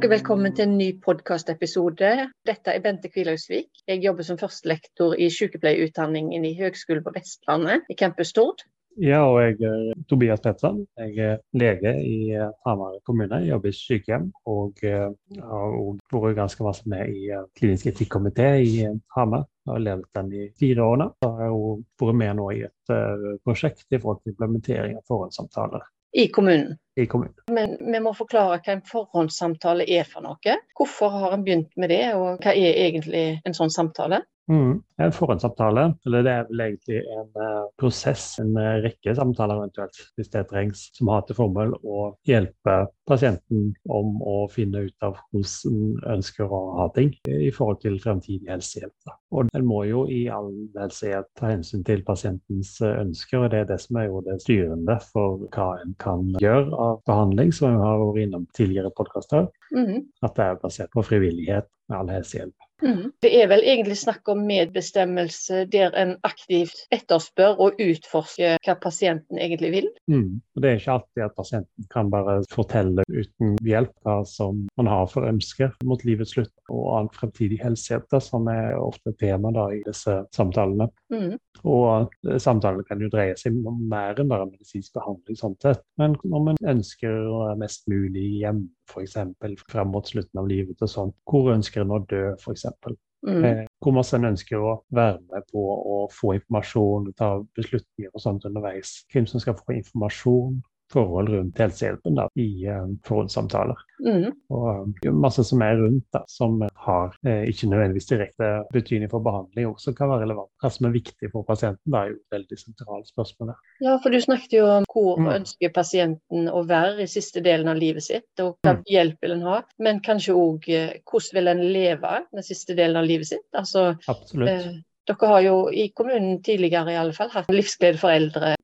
dere velkommen til en ny podkastepisode. Dette er Bente Kvilhausvik. Jeg jobber som førstelektor i sykepleierutdanningen i Høgskolen på Vestlandet, i Campus Stord. Ja, og jeg er Tobias Pettersen. Jeg er lege i eh, Hamar kommune. Jeg jobber i sykehjem og eh, har vært ganske masse med i eh, klinisk etikkomité i Hamar. Jeg har ledet den i fire år nå. Jeg har vært med nå i et prosjekt i forhold til implementering av forhåndssamtaler. I kommunen. I kommunen. Men vi må forklare hva en forhåndssamtale er for noe. Hvorfor har en begynt med det, og hva er egentlig en sånn samtale? Mm. En forhåndssamtale, eller det er vel egentlig en uh, prosess, en uh, rekke samtaler eventuelt, hvis det trengs, som har til formål å hjelpe pasienten om å finne ut av hvordan ønsker å ha ting i forhold til fremtidig helsehjelp. Da. Og en må jo i all helsehjelp ta hensyn til pasientens uh, ønsker, og det er det som er jo det styrende for hva en kan gjøre av behandling, som vi har vært innom tidligere podkaster. Mm. At det er basert på frivillighet med all helsehjelp. Mm. Det er vel egentlig snakk om medbestemmelse der en aktivt etterspør og utforsker hva pasienten egentlig vil? Mm. Det er ikke alltid at pasienten kan bare fortelle uten hjelp hva som man har for ønsker mot livets slutt og annen fremtidig helsehjelp, som er ofte tema da, i disse samtalene. Mm. Og eh, samtalene kan jo dreie seg om mer enn bare medisinsk behandling, sånn sett. men når man ønsker mest mulig hjem f.eks. frem mot slutten av livet og sånn, hvor ønsker en å dø, f.eks. Mm. Eh, hvor masse en ønsker å være med på å få informasjon, ta beslutninger og sånt underveis. Hvem som skal få informasjon, forhold rundt helsehjelpen da, i uh, forhåndssamtaler. Mm. Og uh, masse som er rundt, da, som har eh, ikke nødvendigvis direkte betydning for behandling, også kan være relevant. Hva som er viktig for pasienten, da, er jo et veldig sentralt spørsmål. Ja, for du snakket jo om hvor mm. ønsker pasienten å være i siste delen av livet sitt, og hva mm. hjelp vil en ha. Men kanskje òg hvordan vil en leve den siste delen av livet sitt? Altså, Absolutt. Dere har jo i kommunen tidligere i alle fall hatt livsglede for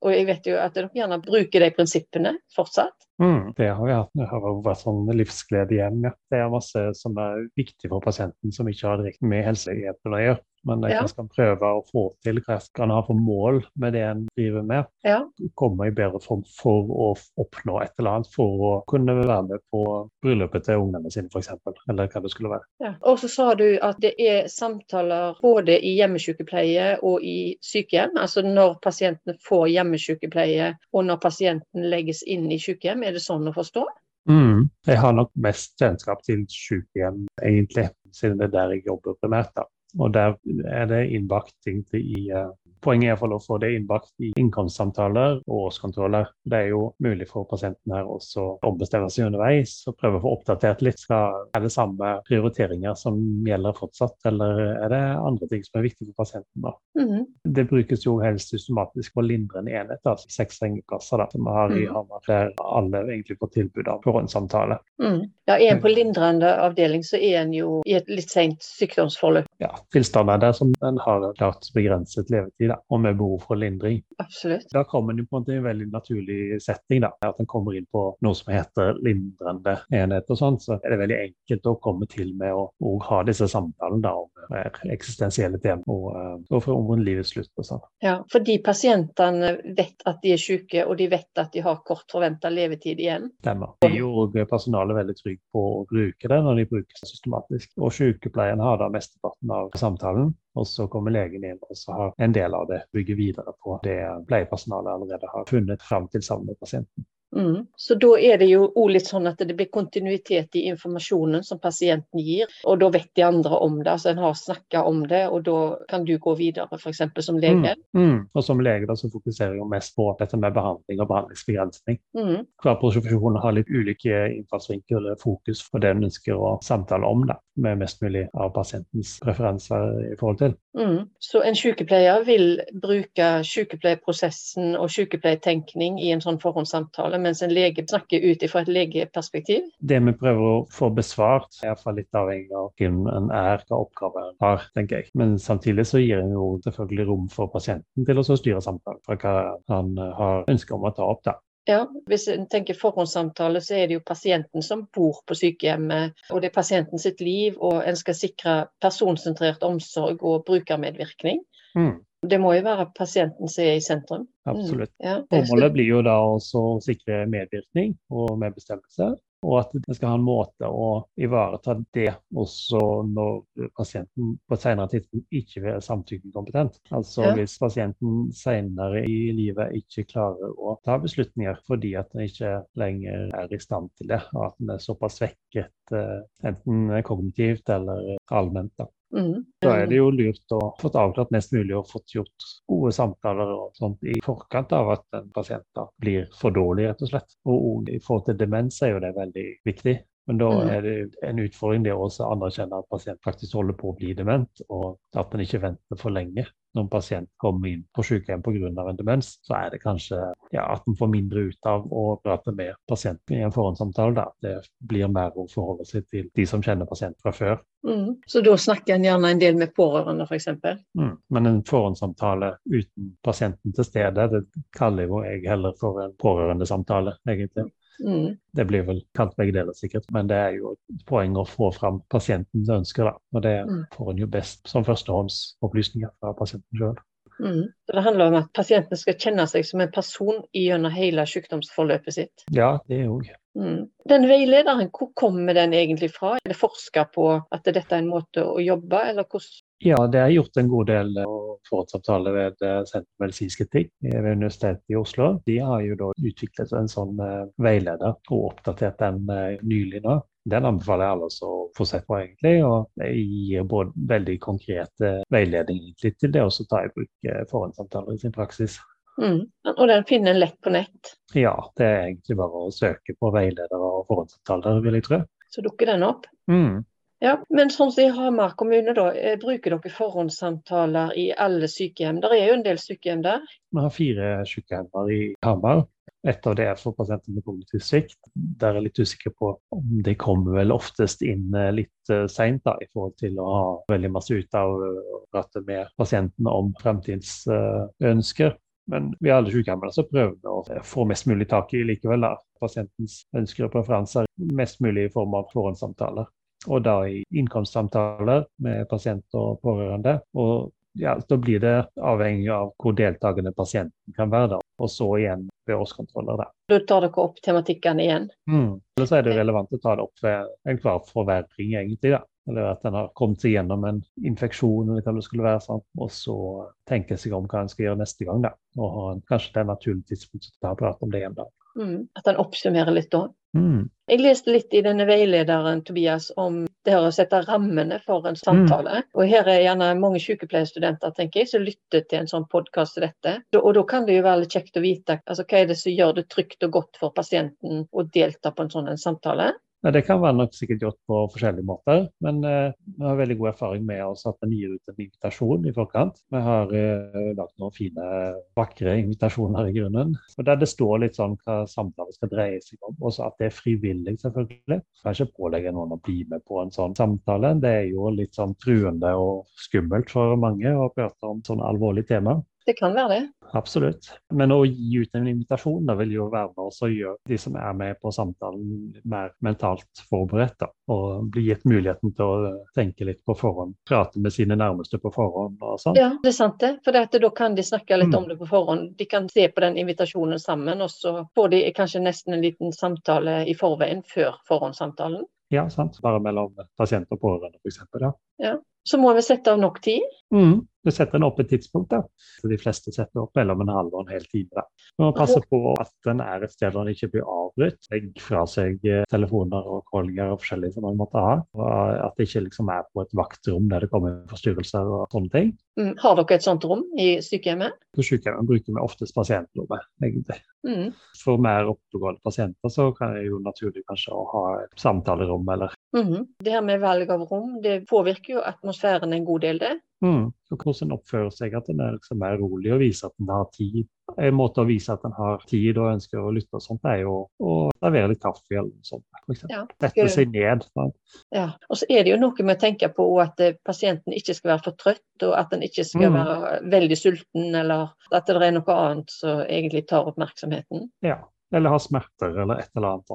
og jeg vet jo at dere gjerne bruker de prinsippene fortsatt? Mm, det har vi hatt. Det har vært sånn livsglede hjem. Ja. Det er masse som er viktig for pasienten, som ikke har direkte med helsehjelpen å gjøre. Men det ja. en skal prøve å få til hva en ha for mål med det en driver med. Ja. Komme i bedre form for å oppnå et eller annet, for å kunne være med på bryllupet til ungene sine f.eks. Eller hva det skulle være. Ja. Og så sa du at det er samtaler både i hjemmesykepleie og i sykehjem. Altså når pasientene får hjemmesykepleie og når pasienten legges inn i sykehjem. Er det sånn å forstå? Mm. Jeg har nok mest kjennskap til sykehjem, egentlig, siden det er der jeg jobber primært. da. Og der er det innbakt ting i uh, Poenget er å få det innbakt i innkomstsamtaler og årskontroller. Det er jo mulig for pasienten her også å ombestemme seg underveis og prøve å få oppdatert litt. Skal, er det samme prioriteringer som gjelder fortsatt, eller er det andre ting som er viktig for pasienten? da? Mm. Det brukes jo helst systematisk på lindrende enhet, altså seks sengeplasser da, som vi har i mm. Hamar, der alle egentlig får tilbud av forhåndssamtale. Mm. Ja, er en på lindrende avdeling, så er en jo i et litt sent sykdomsforløp. Ja, tilstander der som en har klart begrenset levetid og med behov for lindring. Absolutt. Da kommer en på en veldig naturlig setting. da, At en kommer inn på noe som heter lindrende enhet. og sånn, Så er det veldig enkelt å komme til med å, å ha disse samtalene da, om eksistensielle temaer og, og for om livets slutt. og sånn. Ja, fordi pasientene vet at de er syke, og de vet at de har kort forventa levetid igjen. Stemmer. Det gjør personalet veldig trygg på å bruke det når de bruker det systematisk. Og sykepleien har da mesteparten av samtalen. Og så kommer legen inn og så har en del av det bygger videre på det pleiepersonalet allerede har funnet fram til sammen med pasienten. Mm. Så da er det jo òg litt sånn at det blir kontinuitet i informasjonen som pasienten gir, og da vet de andre om det. Altså en har snakka om det, og da kan du gå videre, f.eks. som lege. Mm. Mm. Og som lege da så fokuserer jeg mest på dette med behandling og behandlingsbegrensning. Mm. Hver profesjon har litt ulike innfallsvinkler eller fokus for det en ønsker å samtale om, da, med mest mulig av pasientens preferanser i forhold til. Mm. Så en sykepleier vil bruke sykepleierprosessen og sykepleiertenkning i en sånn forhåndssamtale mens en lege snakker ut fra et legeperspektiv? Det vi prøver å få besvart, er iallfall litt avhengig av hvem en er, hva oppgaven en har, tenker jeg. Men samtidig så gir en jo selvfølgelig rom for pasienten til å styre samtalen fra hva han har ønske om å ta opp. da. Ja, Hvis en tenker forhåndssamtale, så er det jo pasienten som bor på sykehjemmet. Og det er pasienten sitt liv, og en skal sikre personsentrert omsorg og brukermedvirkning. Mm. Det må jo være pasienten som er i sentrum. Absolutt. Mm, ja, Formålet blir jo da også å sikre medvirkning og medbestemmelse. Og at det skal ha en måte å ivareta det også når pasienten på et senere tidspunkt ikke er samtykkekompetent. Altså ja. hvis pasienten senere i livet ikke klarer å ta beslutninger fordi at den ikke lenger er i stand til det, og at den er såpass svekket eh, enten kognitivt eller allment. da. Mm. Da er det jo lurt å få avklart mest mulig og fått gjort gode samtaler og sånt i forkant av at en pasient blir for dårlig, rett og slett. Og i forhold til demens er jo det veldig viktig. Men da mm. er det en utfordring det å anerkjenne at pasient faktisk holder på å bli dement, og at en ikke venter for lenge når en pasient kommer inn på sykehjem pga. en demens, så er det kanskje ja, at en får mindre ut av å prate med pasienten i en forhåndssamtale. Da. Det blir mer å forholde seg til de som kjenner pasienten fra før. Mm. Så da snakker en gjerne en del med pårørende, f.eks.? Mm. Men en forhåndssamtale uten pasienten til stede, det kaller jo jeg heller for en pårørendesamtale, egentlig. Mm. Det blir vel kalt begge deler, sikkert. Men det er jo et poeng å få fram pasientens ønsker, da. Og det mm. får en jo best som førstehåndsopplysninger fra pasienten sjøl. Mm. det handler om at pasienten skal kjenne seg som en person gjennom hele sykdomsforløpet sitt. Ja, det òg. Mm. Den veilederen, hvor kommer den egentlig fra? Er det forska på at dette er en måte å jobbe, eller hvordan ja, det er gjort en god del forhåndsavtaler ved eh, Senter for medisinsk etikk ved Universitetet i Oslo. De har jo da utviklet en sånn veileder og oppdatert den nylig nå. Den anbefaler jeg alle å få sett på, egentlig. Og gir både veldig konkrete veiledning til det å ta i bruk forhåndsavtaler i sin praksis. Mm. Og den finner en lett på nett? Ja, det er egentlig bare å søke på veiledere og forhåndsavtaler, vil jeg tro. Så dukker den opp? Mm. Ja, Men sånn som i Hamar kommune, da, eh, bruker dere forhåndssamtaler i alle sykehjem? Det er jo en del sykehjem der? Vi har fire sykehjemmer i Hamar. Et av det er for pasienter med kognitiv svikt. Der er jeg litt usikker på om de kommer vel oftest inn eh, litt uh, seint i forhold til å ha veldig masse ut av å prate med pasientene om fremtidens ønsker. Men vi alle sykehjemmene så prøver å få mest mulig tak i likevel da, pasientens ønsker og preferanser. Mest mulig i form av forhåndssamtaler og da i innkomstsamtaler med pasient og pårørende. Og ja, Da blir det avhengig av hvor deltakende pasienten kan være. da, Og så igjen ved årskontroller. Da Da tar dere opp tematikken igjen? Mm. Eller så er det relevant å ta det opp ved enhver forverring, egentlig. da. Eller at en har kommet seg gjennom en infeksjon, eller hva det skulle være. sånn, Og så tenke seg om hva en skal gjøre neste gang. da, Og ha kanskje det er naturlig tidspunkt å ta prat om det igjen. da. Mm. At en oppsummerer litt da? Mm. Jeg leste litt i denne veilederen Tobias, om det her å sette rammene for en samtale. Mm. Og her er gjerne mange sykepleierstudenter tenker jeg, som lytter til en sånn podkast som dette. Og da kan det jo være litt kjekt å vite altså, hva er det som gjør det trygt og godt for pasienten å delta på en sånn en samtale. Ja, det kan være nok sikkert gjort på forskjellige måter, men eh, vi har veldig god erfaring med oss at en gir ut en invitasjon i forkant. Vi har eh, lagt noen fine, vakre invitasjoner i grunnen. og Der det står litt sånn hva samtalen skal dreie seg om. Også at det er frivillig, selvfølgelig. Kan ikke pålegge noen å bli med på en sånn samtale. Det er jo litt sånn truende og skummelt for mange å prate om sånne alvorlige tema. Det kan være det. Absolutt. Men å gi ut en invitasjon da vil jo være med oss å gjøre de som er med på samtalen, mer mentalt forberedt. Da. Og bli gitt muligheten til å tenke litt på forhånd. Prate med sine nærmeste på forhånd og sånn. Ja, det er sant det. For da kan de snakke litt mm. om det på forhånd. De kan se på den invitasjonen sammen, og så får de kanskje nesten en liten samtale i forveien før forhåndssamtalen. Ja, sant. Bare mellom pasient og pårørende, f.eks. Ja. ja. Så må vi sette av nok tid. Mm. Du setter den opp et tidspunkt. da. Så de fleste setter opp mellom en halv og en hel time. da. Man må passe på at den er et sted der den ikke blir avbrutt. Legg fra seg eh, telefoner og callinger og forskjellig som man måtte ha. Og at det ikke liksom er på et vaktrom der det kommer forstyrrelser og sånne ting. Mm. Har dere et sånt rom i sykehjemmet? På sykehjemmet bruker vi oftest pasientrommet, egentlig. Mm. For mer oppegående pasienter så kan det jo naturlig kanskje ha et samtalerom eller mm. Det her med valg av rom, det påvirker jo atmosfæren en god del, det. Mm. Så hvordan en oppfører seg, at en er liksom mer rolig og viser at en har tid. En måte å vise at en har tid og ønsker å lytte og sånt, er jo å servere litt kaffe eller noe sånt. For ja, Sette seg ned. Ja, og så er det jo noe med å tenke på at eh, pasienten ikke skal være for trøtt, og at den ikke skal mm. være veldig sulten, eller at det er noe annet som egentlig tar oppmerksomheten. Ja, eller har smerter eller et eller annet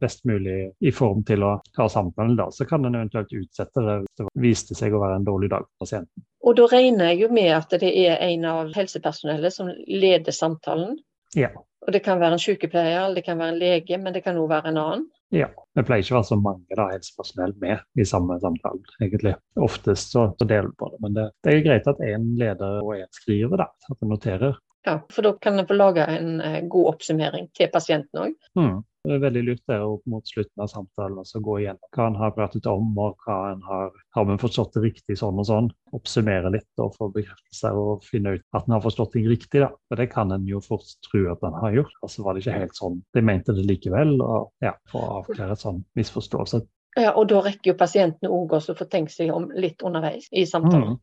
best mulig i form til å ha samtalen. da, Så kan en eventuelt utsette det hvis det viste seg å være en dårlig dag for pasienten. Og da regner jeg jo med at det er en av helsepersonellet som leder samtalen. Ja. Og Det kan være en sykepleier, eller det kan være en lege, men det kan òg være en annen. Ja, det pleier ikke å være så mange da, helsepersonell med i samme samtale, egentlig. Oftest så, så deler vi på det, men det, det er greit at én leder og én skriver, da, at en noterer. Ja, for da kan en få lage en eh, god oppsummering til pasienten òg. Mm. Det er veldig lurt det opp mot slutten av samtalen å gå igjennom hva en har pratet om, og hva en har Har vi forstått det riktig sånn og sånn? Oppsummere litt og få bekreftelse og finne ut at en har forstått ting riktig, da. For det kan en jo fort tro at en har gjort. Altså var det ikke helt sånn de mente det likevel, og ja, for å avklare sånn misforståelse. Ja, og da rekker jo pasienten òg å få tenkt seg om litt underveis i samtalen. Mm.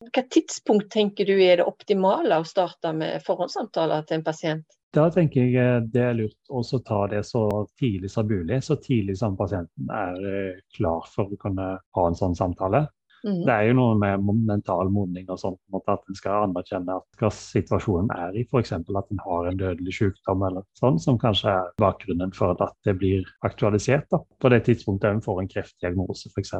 Hva tidspunkt tenker du er det optimale å starte med forhåndssamtaler til en pasient? Da tenker jeg eh, det er lurt å ta det så tidlig som mulig, så tidlig som pasienten er eh, klar for å kunne ha en sånn samtale. Mm. Det er jo noe med mental modning og sånn, at en skal anerkjenne hva situasjonen er i. F.eks. at en har en dødelig sykdom eller sånn, som kanskje er bakgrunnen for at det blir aktualisert. Da. På det tidspunktet en får en kreftdiagnose f.eks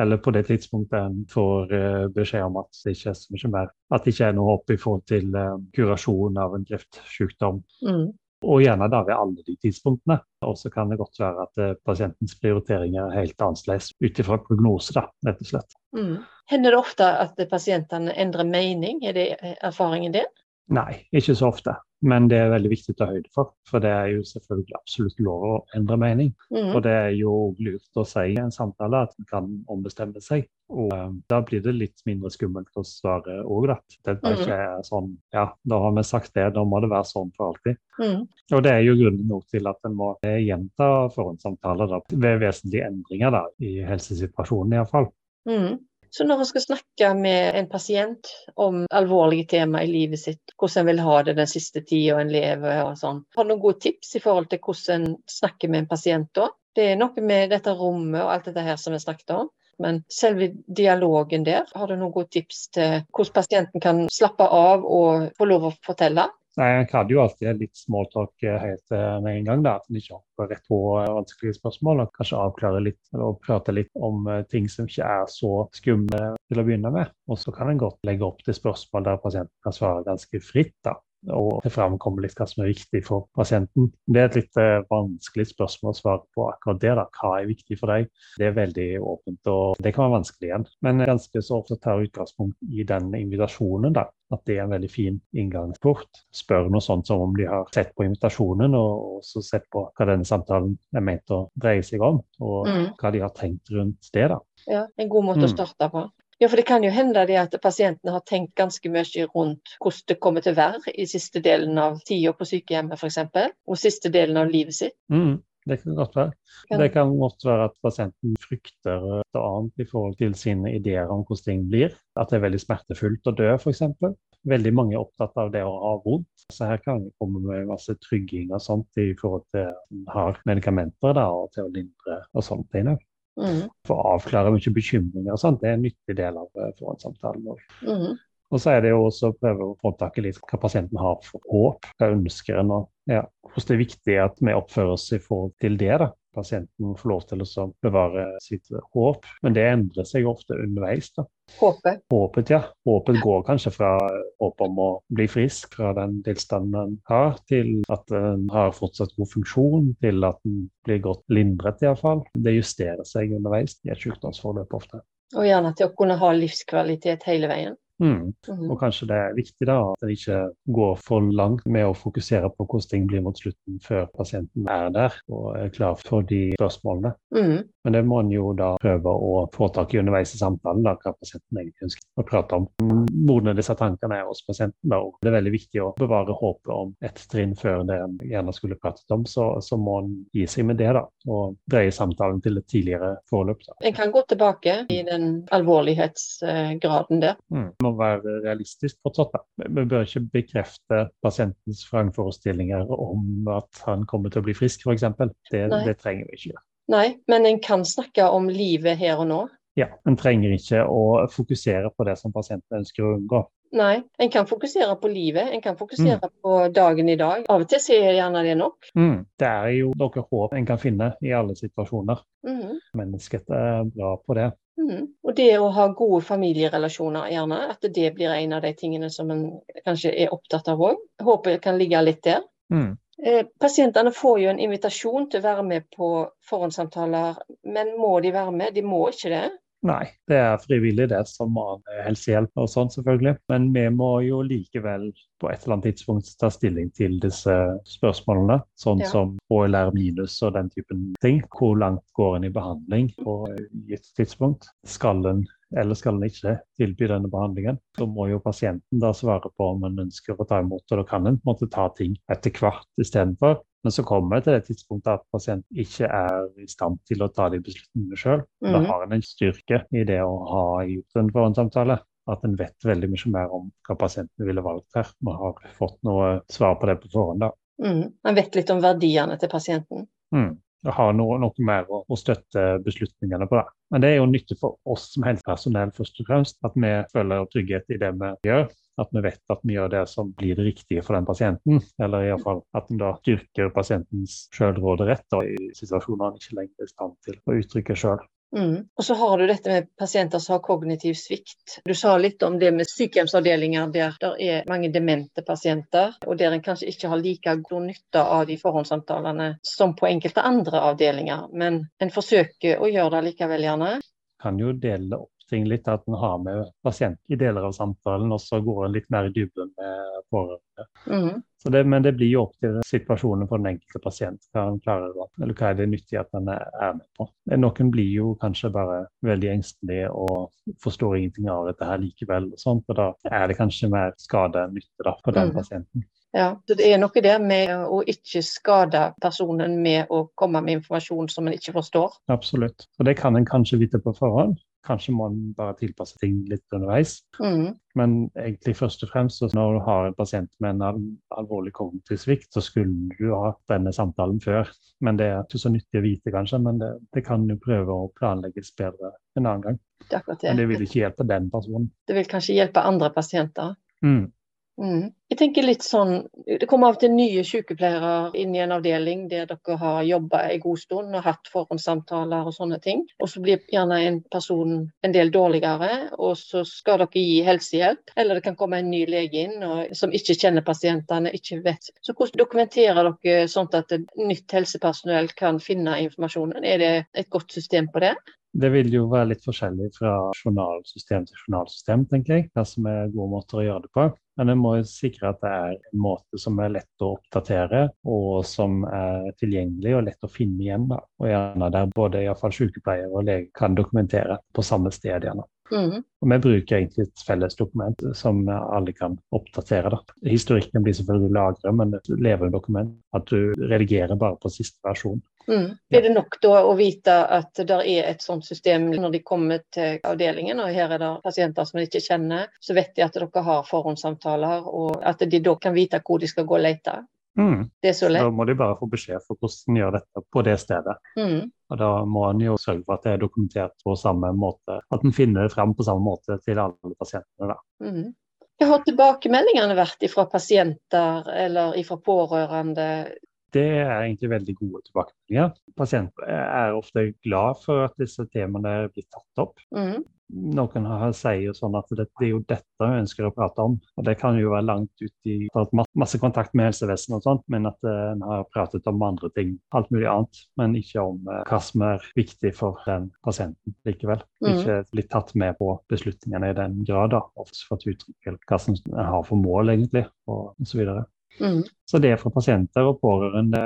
eller på det tidspunktet en får uh, beskjed om at det ikke er så mye mer, at det ikke er noe håp i forhold til uh, kurasjon av en kreftsykdom. Mm. Og gjerne da ved alle de tidspunktene. Og så kan det godt være at uh, pasientens prioriteringer er helt annerledes ut ifra prognose, da, rett og slett. Mm. Hender det ofte at pasientene endrer mening? Er det erfaringen din? Nei, ikke så ofte. Men det er veldig viktig å ta høyde for, for det er jo selvfølgelig absolutt lov å endre mening. Mm. Og det er jo lurt å si i en samtale at en kan ombestemme seg. Og um, da blir det litt mindre skummelt å svare òg, da. Det er ikke mm. sånn ja, da har vi sagt det, da må det være sånn for alltid. Mm. Og det er jo grunnen nok til at en må gjenta forhåndssamtaler da, ved vesentlige endringer da, i helsesituasjonen iallfall. Mm. Så når en skal snakke med en pasient om alvorlige tema i livet sitt, hvordan en vil ha det den siste tida en lever og sånn, har du noen gode tips i forhold til hvordan en snakker med en pasient da? Det er noe med dette rommet og alt dette her som vi snakket om. Men selve dialogen der, har du noen gode tips til hvordan pasienten kan slappe av og få lov å fortelle? Nei, Han hadde jo alltid litt smalltalk eh, helt eh, med en gang. da, At en ikke hopper rett på eh, vanskelige spørsmål. og Kanskje avklare litt og prate litt om ting som ikke er så skumle til å begynne med. Og så kan en godt legge opp til spørsmål der pasienten kan svare ganske fritt. da, og det framkommer litt hva som er viktig for pasienten. Det er et litt vanskelig spørsmål å svare på akkurat det. da, Hva er viktig for deg? Det er veldig åpent, og det kan være vanskelig igjen. Men ganske så ofte tar utgangspunkt i den invitasjonen. da, at det er en veldig fin inngangsport. Spør noe sånt som om de har sett på invitasjonen, og også sett på hva denne samtalen er ment å dreie seg om, og mm. hva de har tenkt rundt det. da. Ja, En god måte mm. å starte på. Ja, for Det kan jo hende det at pasientene har tenkt ganske mye rundt hvordan det kommer til å være i siste delen av tida på sykehjemmet f.eks., og siste delen av livet sitt. Mm. Det kan godt være. Det kan godt være at pasienten frykter noe annet i forhold til sine ideer om hvordan ting blir. At det er veldig smertefullt å dø, f.eks. Veldig mange er opptatt av det å ha vondt. Så her kan vi komme med masse trygging og sånt i forhold til at en har medikamenter da, og til å lindre og sånne ting. Mm. For å avklare mye bekymringer og sånt, det er en nyttig del av forhåndssamtalen òg. Mm. Og så er det jo også å prøve å få tak i litt hva pasienten har for håp, hva ønsker en. Og ja, hvordan det er viktig at vi oppfører oss i forhold til det. da. Pasienten får lov til å bevare sitt håp, men det endrer seg ofte underveis. da. Håpet? Håpet, ja. Håpet går kanskje fra håp om å bli frisk fra den tilstanden en har, til at en har fortsatt god funksjon, til at en blir godt lindret iallfall. Det justerer seg underveis i et sykdomsforløp ofte. Og gjerne til å kunne ha livskvalitet hele veien. Mm. Og kanskje det er viktig da at en ikke går for langt med å fokusere på hvordan ting blir mot slutten før pasienten er der og er klar for de spørsmålene. Mm. Men det må en jo da prøve å få tak i underveis i samtalen, da, hva pasienten egentlig ønsker å prate om. Modne disse tankene er hos pasienten. da, og Det er veldig viktig å bevare håpet om et trinn før det en gjerne skulle pratet om. Så, så må en gi seg med det da, og dreie samtalen til et tidligere forløp. Da. En kan gå tilbake i den alvorlighetsgraden der. Mm må være realistisk fortsatt. Vi bør ikke bekrefte pasientens vrangforestillinger om at han kommer til å bli frisk, f.eks. Det, det trenger vi ikke gjøre. Nei, men en kan snakke om livet her og nå? Ja, en trenger ikke å fokusere på det som pasienten ønsker å unngå. Nei, en kan fokusere på livet, en kan fokusere mm. på dagen i dag. Av og til sier jeg gjerne det nok. Mm. Det er jo noe håp en kan finne i alle situasjoner. Mm. Mennesket er bra på det. Mm. Og det å ha gode familierelasjoner, gjerne, at det blir en av de tingene som en kanskje er opptatt av òg. Håpet kan ligge litt der. Mm. Eh, pasientene får jo en invitasjon til å være med på forhåndssamtaler, men må de være med? De må ikke det? Nei, det er frivillig det som annen helsehjelp og sånn, selvfølgelig. Men vi må jo likevel på et eller annet tidspunkt ta stilling til disse spørsmålene. Sånn ja. som HLR minus og den typen ting. Hvor langt går en i behandling på et tidspunkt? Skal en eller skal en ikke tilby denne behandlingen. Så må jo pasienten da svare på om en ønsker å ta imot, og da kan en måtte ta ting etter hvert istedenfor. Men så kommer det til det tidspunktet at pasienten ikke er i stand til å ta de beslutningene sjøl. Mm. Da har en en styrke i det å ha gjort en forhåndssamtale. At en vet veldig mye mer om hva pasienten ville valgt her. Man har fått noe svar på det på forhånd. da. Mm. Man vet litt om verdiene til pasienten. Mm har noe, noe mer å, å, støtte beslutningene på. det. Men det er jo nyttig for oss som helsepersonell først og fremst, at vi føler trygghet i det vi gjør. At vi vet at vi gjør det som blir det riktige for den pasienten. Eller iallfall at en da styrker pasientens sjølråderett i situasjoner han ikke lenger er i stand til å uttrykke sjøl. Mm. Og så har du dette med pasienter som har kognitiv svikt. Du sa litt om det med sykehjemsavdelinger der det er mange demente pasienter, og der en kanskje ikke har like god nytte av de forhåndssamtalene som på enkelte andre avdelinger. Men en forsøker å gjøre det likevel, gjerne. Kan jo dele opp ting litt, at en har med pasienten i deler av samtalen, og så går en litt mer i dybden med pårørende. Mm. Det, men det blir jo opp til situasjonen for den enkelte pasient hva han klarer å, eller hva er det nyttig at han er med på. Noen blir jo kanskje bare veldig engstelige og forstår ingenting av dette her likevel. og sånt, og Da er det kanskje mer skade enn nytte da, for den mm. pasienten. Ja, Det er noe der med å ikke skade personen med å komme med informasjon som en ikke forstår. Absolutt. Og det kan en kanskje vite på forhånd. Kanskje må en bare tilpasse ting litt underveis. Mm. Men egentlig først og fremst når du har en pasient med en alvorlig kognitiv svikt, så skulle du ha denne samtalen før. Men det er ikke så nyttig å vite, kanskje. Men det, det kan jo prøve å planlegges bedre en annen gang. Det det. Men det vil ikke hjelpe den personen. Det vil kanskje hjelpe andre pasienter. Mm. Mm. Jeg tenker litt sånn, Det kommer av og til nye sykepleiere inn i en avdeling der dere har jobba en god stund og hatt forhåndssamtaler og sånne ting. Og så blir gjerne en person en del dårligere, og så skal dere gi helsehjelp. Eller det kan komme en ny lege inn og, som ikke kjenner pasientene, ikke vet. Så hvordan dokumenterer dere sånn at nytt helsepersonell kan finne informasjonen? Er det et godt system på det? Det vil jo være litt forskjellig fra journalsystem til journalsystem, tenker jeg. Hva som er gode måter å gjøre det på. Men en må sikre at det er en måte som er lett å oppdatere, og som er tilgjengelig og lett å finne igjen. Da. Og gjerne der både iallfall sykepleier og lege kan dokumentere på samme sted. gjerne. Mm. Og Vi bruker egentlig et felles dokument som alle kan oppdatere. Da. Historikken blir selvfølgelig lagret, men et levende dokument. At du redigerer bare på siste versjon. Mm. Er det nok da å vite at det er et sånt system når de kommer til avdelingen, og her er det pasienter som de ikke kjenner, så vet de at dere har forhåndssamtaler, og at de da kan vite hvor de skal gå og lete? Mm. Det er så lett. Da må de bare få beskjed for hvordan de gjør dette på det stedet. Mm. Og Da må en jo sørge for at det er dokumentert på samme måte, at en finner det frem på samme måte til alle pasientene. da. Mm. Hva har tilbakemeldingene vært fra pasienter eller fra pårørende det er egentlig veldig gode tilbakemeldinger. Pasienter er ofte glad for at disse temaene blir tatt opp. Mm. Noen har sier sånn at det, det, er jo dette vi ønsker å prate om. og Det kan jo være langt ut i masse kontakt med helsevesenet, og sånt, men at uh, en har pratet om andre ting. Alt mulig annet, men ikke om uh, hva som er viktig for den pasienten likevel. Mm. Ikke blitt tatt med på beslutningene i den grad, da, og fått uttrykke hva som en har for mål, egentlig, og osv. Mm. Så det for pasienter og pårørende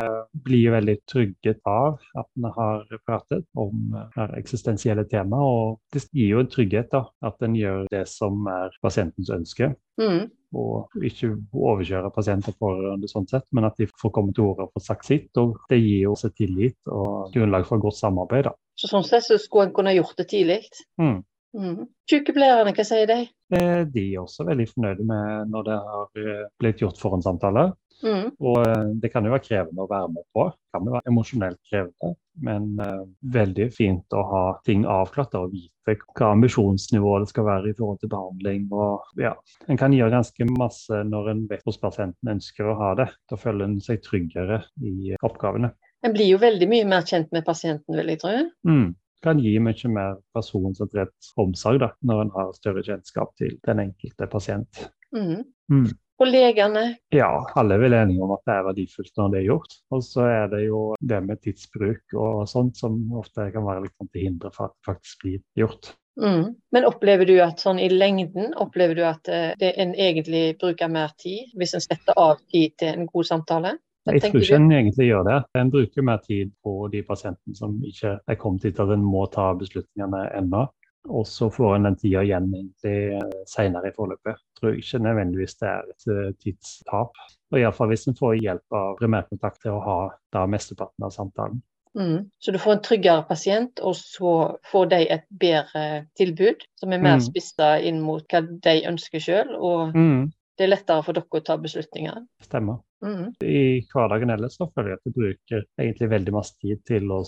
blir veldig trygget av at en har pratet om her eksistensielle tema. Og det gir jo en trygghet da, at en gjør det som er pasientens ønske. Mm. Og ikke overkjøre pasienter og pårørende sånn sett, men at de får komme til orde og få sagt sitt. Og det gir jo også tillit og grunnlag for godt samarbeid. da. Så sånn sett så skulle en kunne gjort det tidlig? Mm. Mm. Sykepleierne, hva sier de? De er også veldig fornøyde med når det har eh, blitt gjort forhåndssamtaler. Mm. Og eh, det kan jo være krevende å være med på. Det kan jo være emosjonelt krevende. Men uh, veldig fint å ha ting avklart og vite hva ambisjonsnivået det skal være i forhold til behandling. Og, ja. En kan gjøre ganske masse når en vet hvordan pasienten ønsker å ha det. Da føler en seg tryggere i oppgavene. En blir jo veldig mye mer kjent med pasienten, vil jeg tro. Mm kan gi mye mer personsentrert omsorg da, når en har større kjennskap til den enkelte pasient. Mm. Mm. Og legene? Ja, alle er vel enige om at det er verdifullt når det er gjort. Og så er det jo det med tidsbruk og sånt som ofte kan være litt til hinder for at det faktisk blir gjort. Mm. Men opplever du at sånn i lengden, opplever du at eh, en egentlig bruker mer tid hvis en setter av tid til en god samtale? Jeg tror ikke en egentlig gjør det. En bruker mer tid på de pasientene som ikke er kommet dit at en må ta beslutningene ennå. Og så får en den tida igjen egentlig seinere senere i forløpet. Jeg tror ikke nødvendigvis det er et eh, tidstap. Og Iallfall hvis en får hjelp av primærkontakt til å ha da mesteparten av samtalen. Mm. Så du får en tryggere pasient, og så får de et bedre tilbud som er mer mm. spissa inn mot hva de ønsker sjøl. Og mm. Det er lettere for dere å ta beslutninger. Stemmer. Mm. I hverdagen ellers så føler jeg at vi bruker egentlig veldig masse tid til å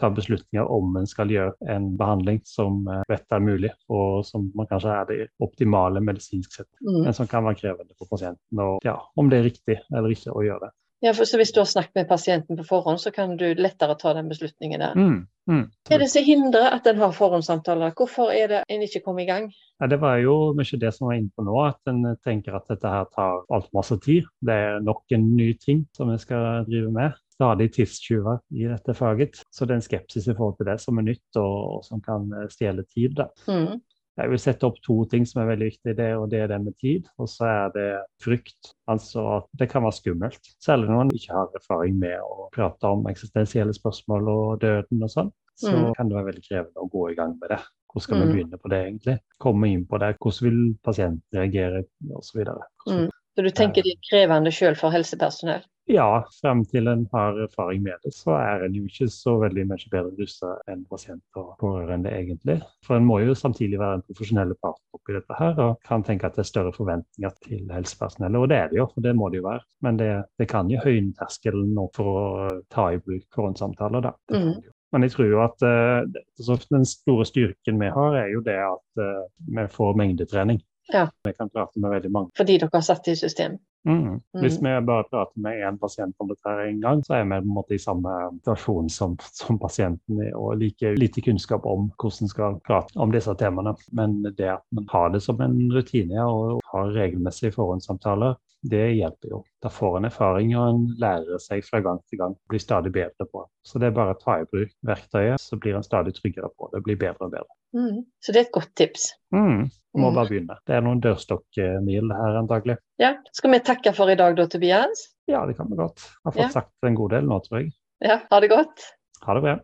ta beslutninger om en skal gjøre en behandling som rett vet er mulig, og som man kanskje er det optimale medisinsk sett, mm. men som kan være krevende for pasienten. Og ja, om det er riktig eller ikke å gjøre det. Ja, for så Hvis du har snakket med pasienten på forhånd, så kan du lettere ta den beslutningen der. Mm, mm. Hva er det som hindrer at en har forhåndssamtaler? Hvorfor er det en ikke kommer i gang? Ja, det var jo mye det som var inne på nå, at en tenker at dette her tar altfor masse tid. Det er nok en ny ting som vi skal drive med. Stadig tidstyver i dette faget. Så det er en skepsis i forhold til det som er nytt og, og som kan stjele tid. Mm. Jeg vil sette opp to ting som er veldig viktige. Det, og det er det med tid, og så er det frykt. Altså at det kan være skummelt. Særlig når man ikke har erfaring med å prate om eksistensielle spørsmål og døden og sånn. Så mm. kan det være veldig krevende å gå i gang med det. Hvordan skal vi mm. begynne på det, egentlig? Komme inn på det. Hvordan vil pasienten reagere, osv. Mm. Så du tenker det er krevende sjøl for helsepersonell? Ja, frem til en har erfaring med det, så er en jo ikke så veldig mye bedre rustet enn pasient og pårørende, egentlig. For en må jo samtidig være en profesjonell partner oppi dette her, og kan tenke at det er større forventninger til helsepersonellet, og det er det jo, for det må det jo være. Men det, det kan jo høyne terskelen for å ta i bruk forhåndssamtaler, da. Mm. Men jeg tror jo at uh, den store styrken vi har, er jo det at uh, vi får mengdetrening. Ja. Vi kan prate med veldig mange. Fordi dere har satt det i system? Mm. Hvis vi bare prater med én pasient om dette en gang, så er vi på en måte i samme situasjon som, som pasienten og like lite kunnskap om hvordan skal prate om disse temaene. Men det at man har det som en rutine og har regelmessige forhåndssamtaler, det hjelper jo. Da får en erfaring, og en lærer seg fra gang til gang. Blir stadig bedre på Så det er bare å ta i bruk verktøyet, så blir en stadig tryggere på det. Blir bedre og bedre. Mm. Så det er et godt tips. Mm. Må mm. bare begynne. Det er noen dørstokkmil her antagelig. Ja. Skal vi takke for i dag da, Tobias? Ja, det kan vi godt. Jeg har fått ja. sagt en god del nå, tror jeg. Ja, ha det godt. Ha det bra.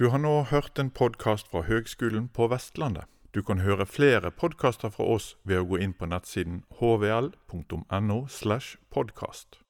Du har nå hørt en podkast fra Høgskolen på Vestlandet. Du kan høre flere podkaster fra oss ved å gå inn på nettsiden hvl.no. slash podkast.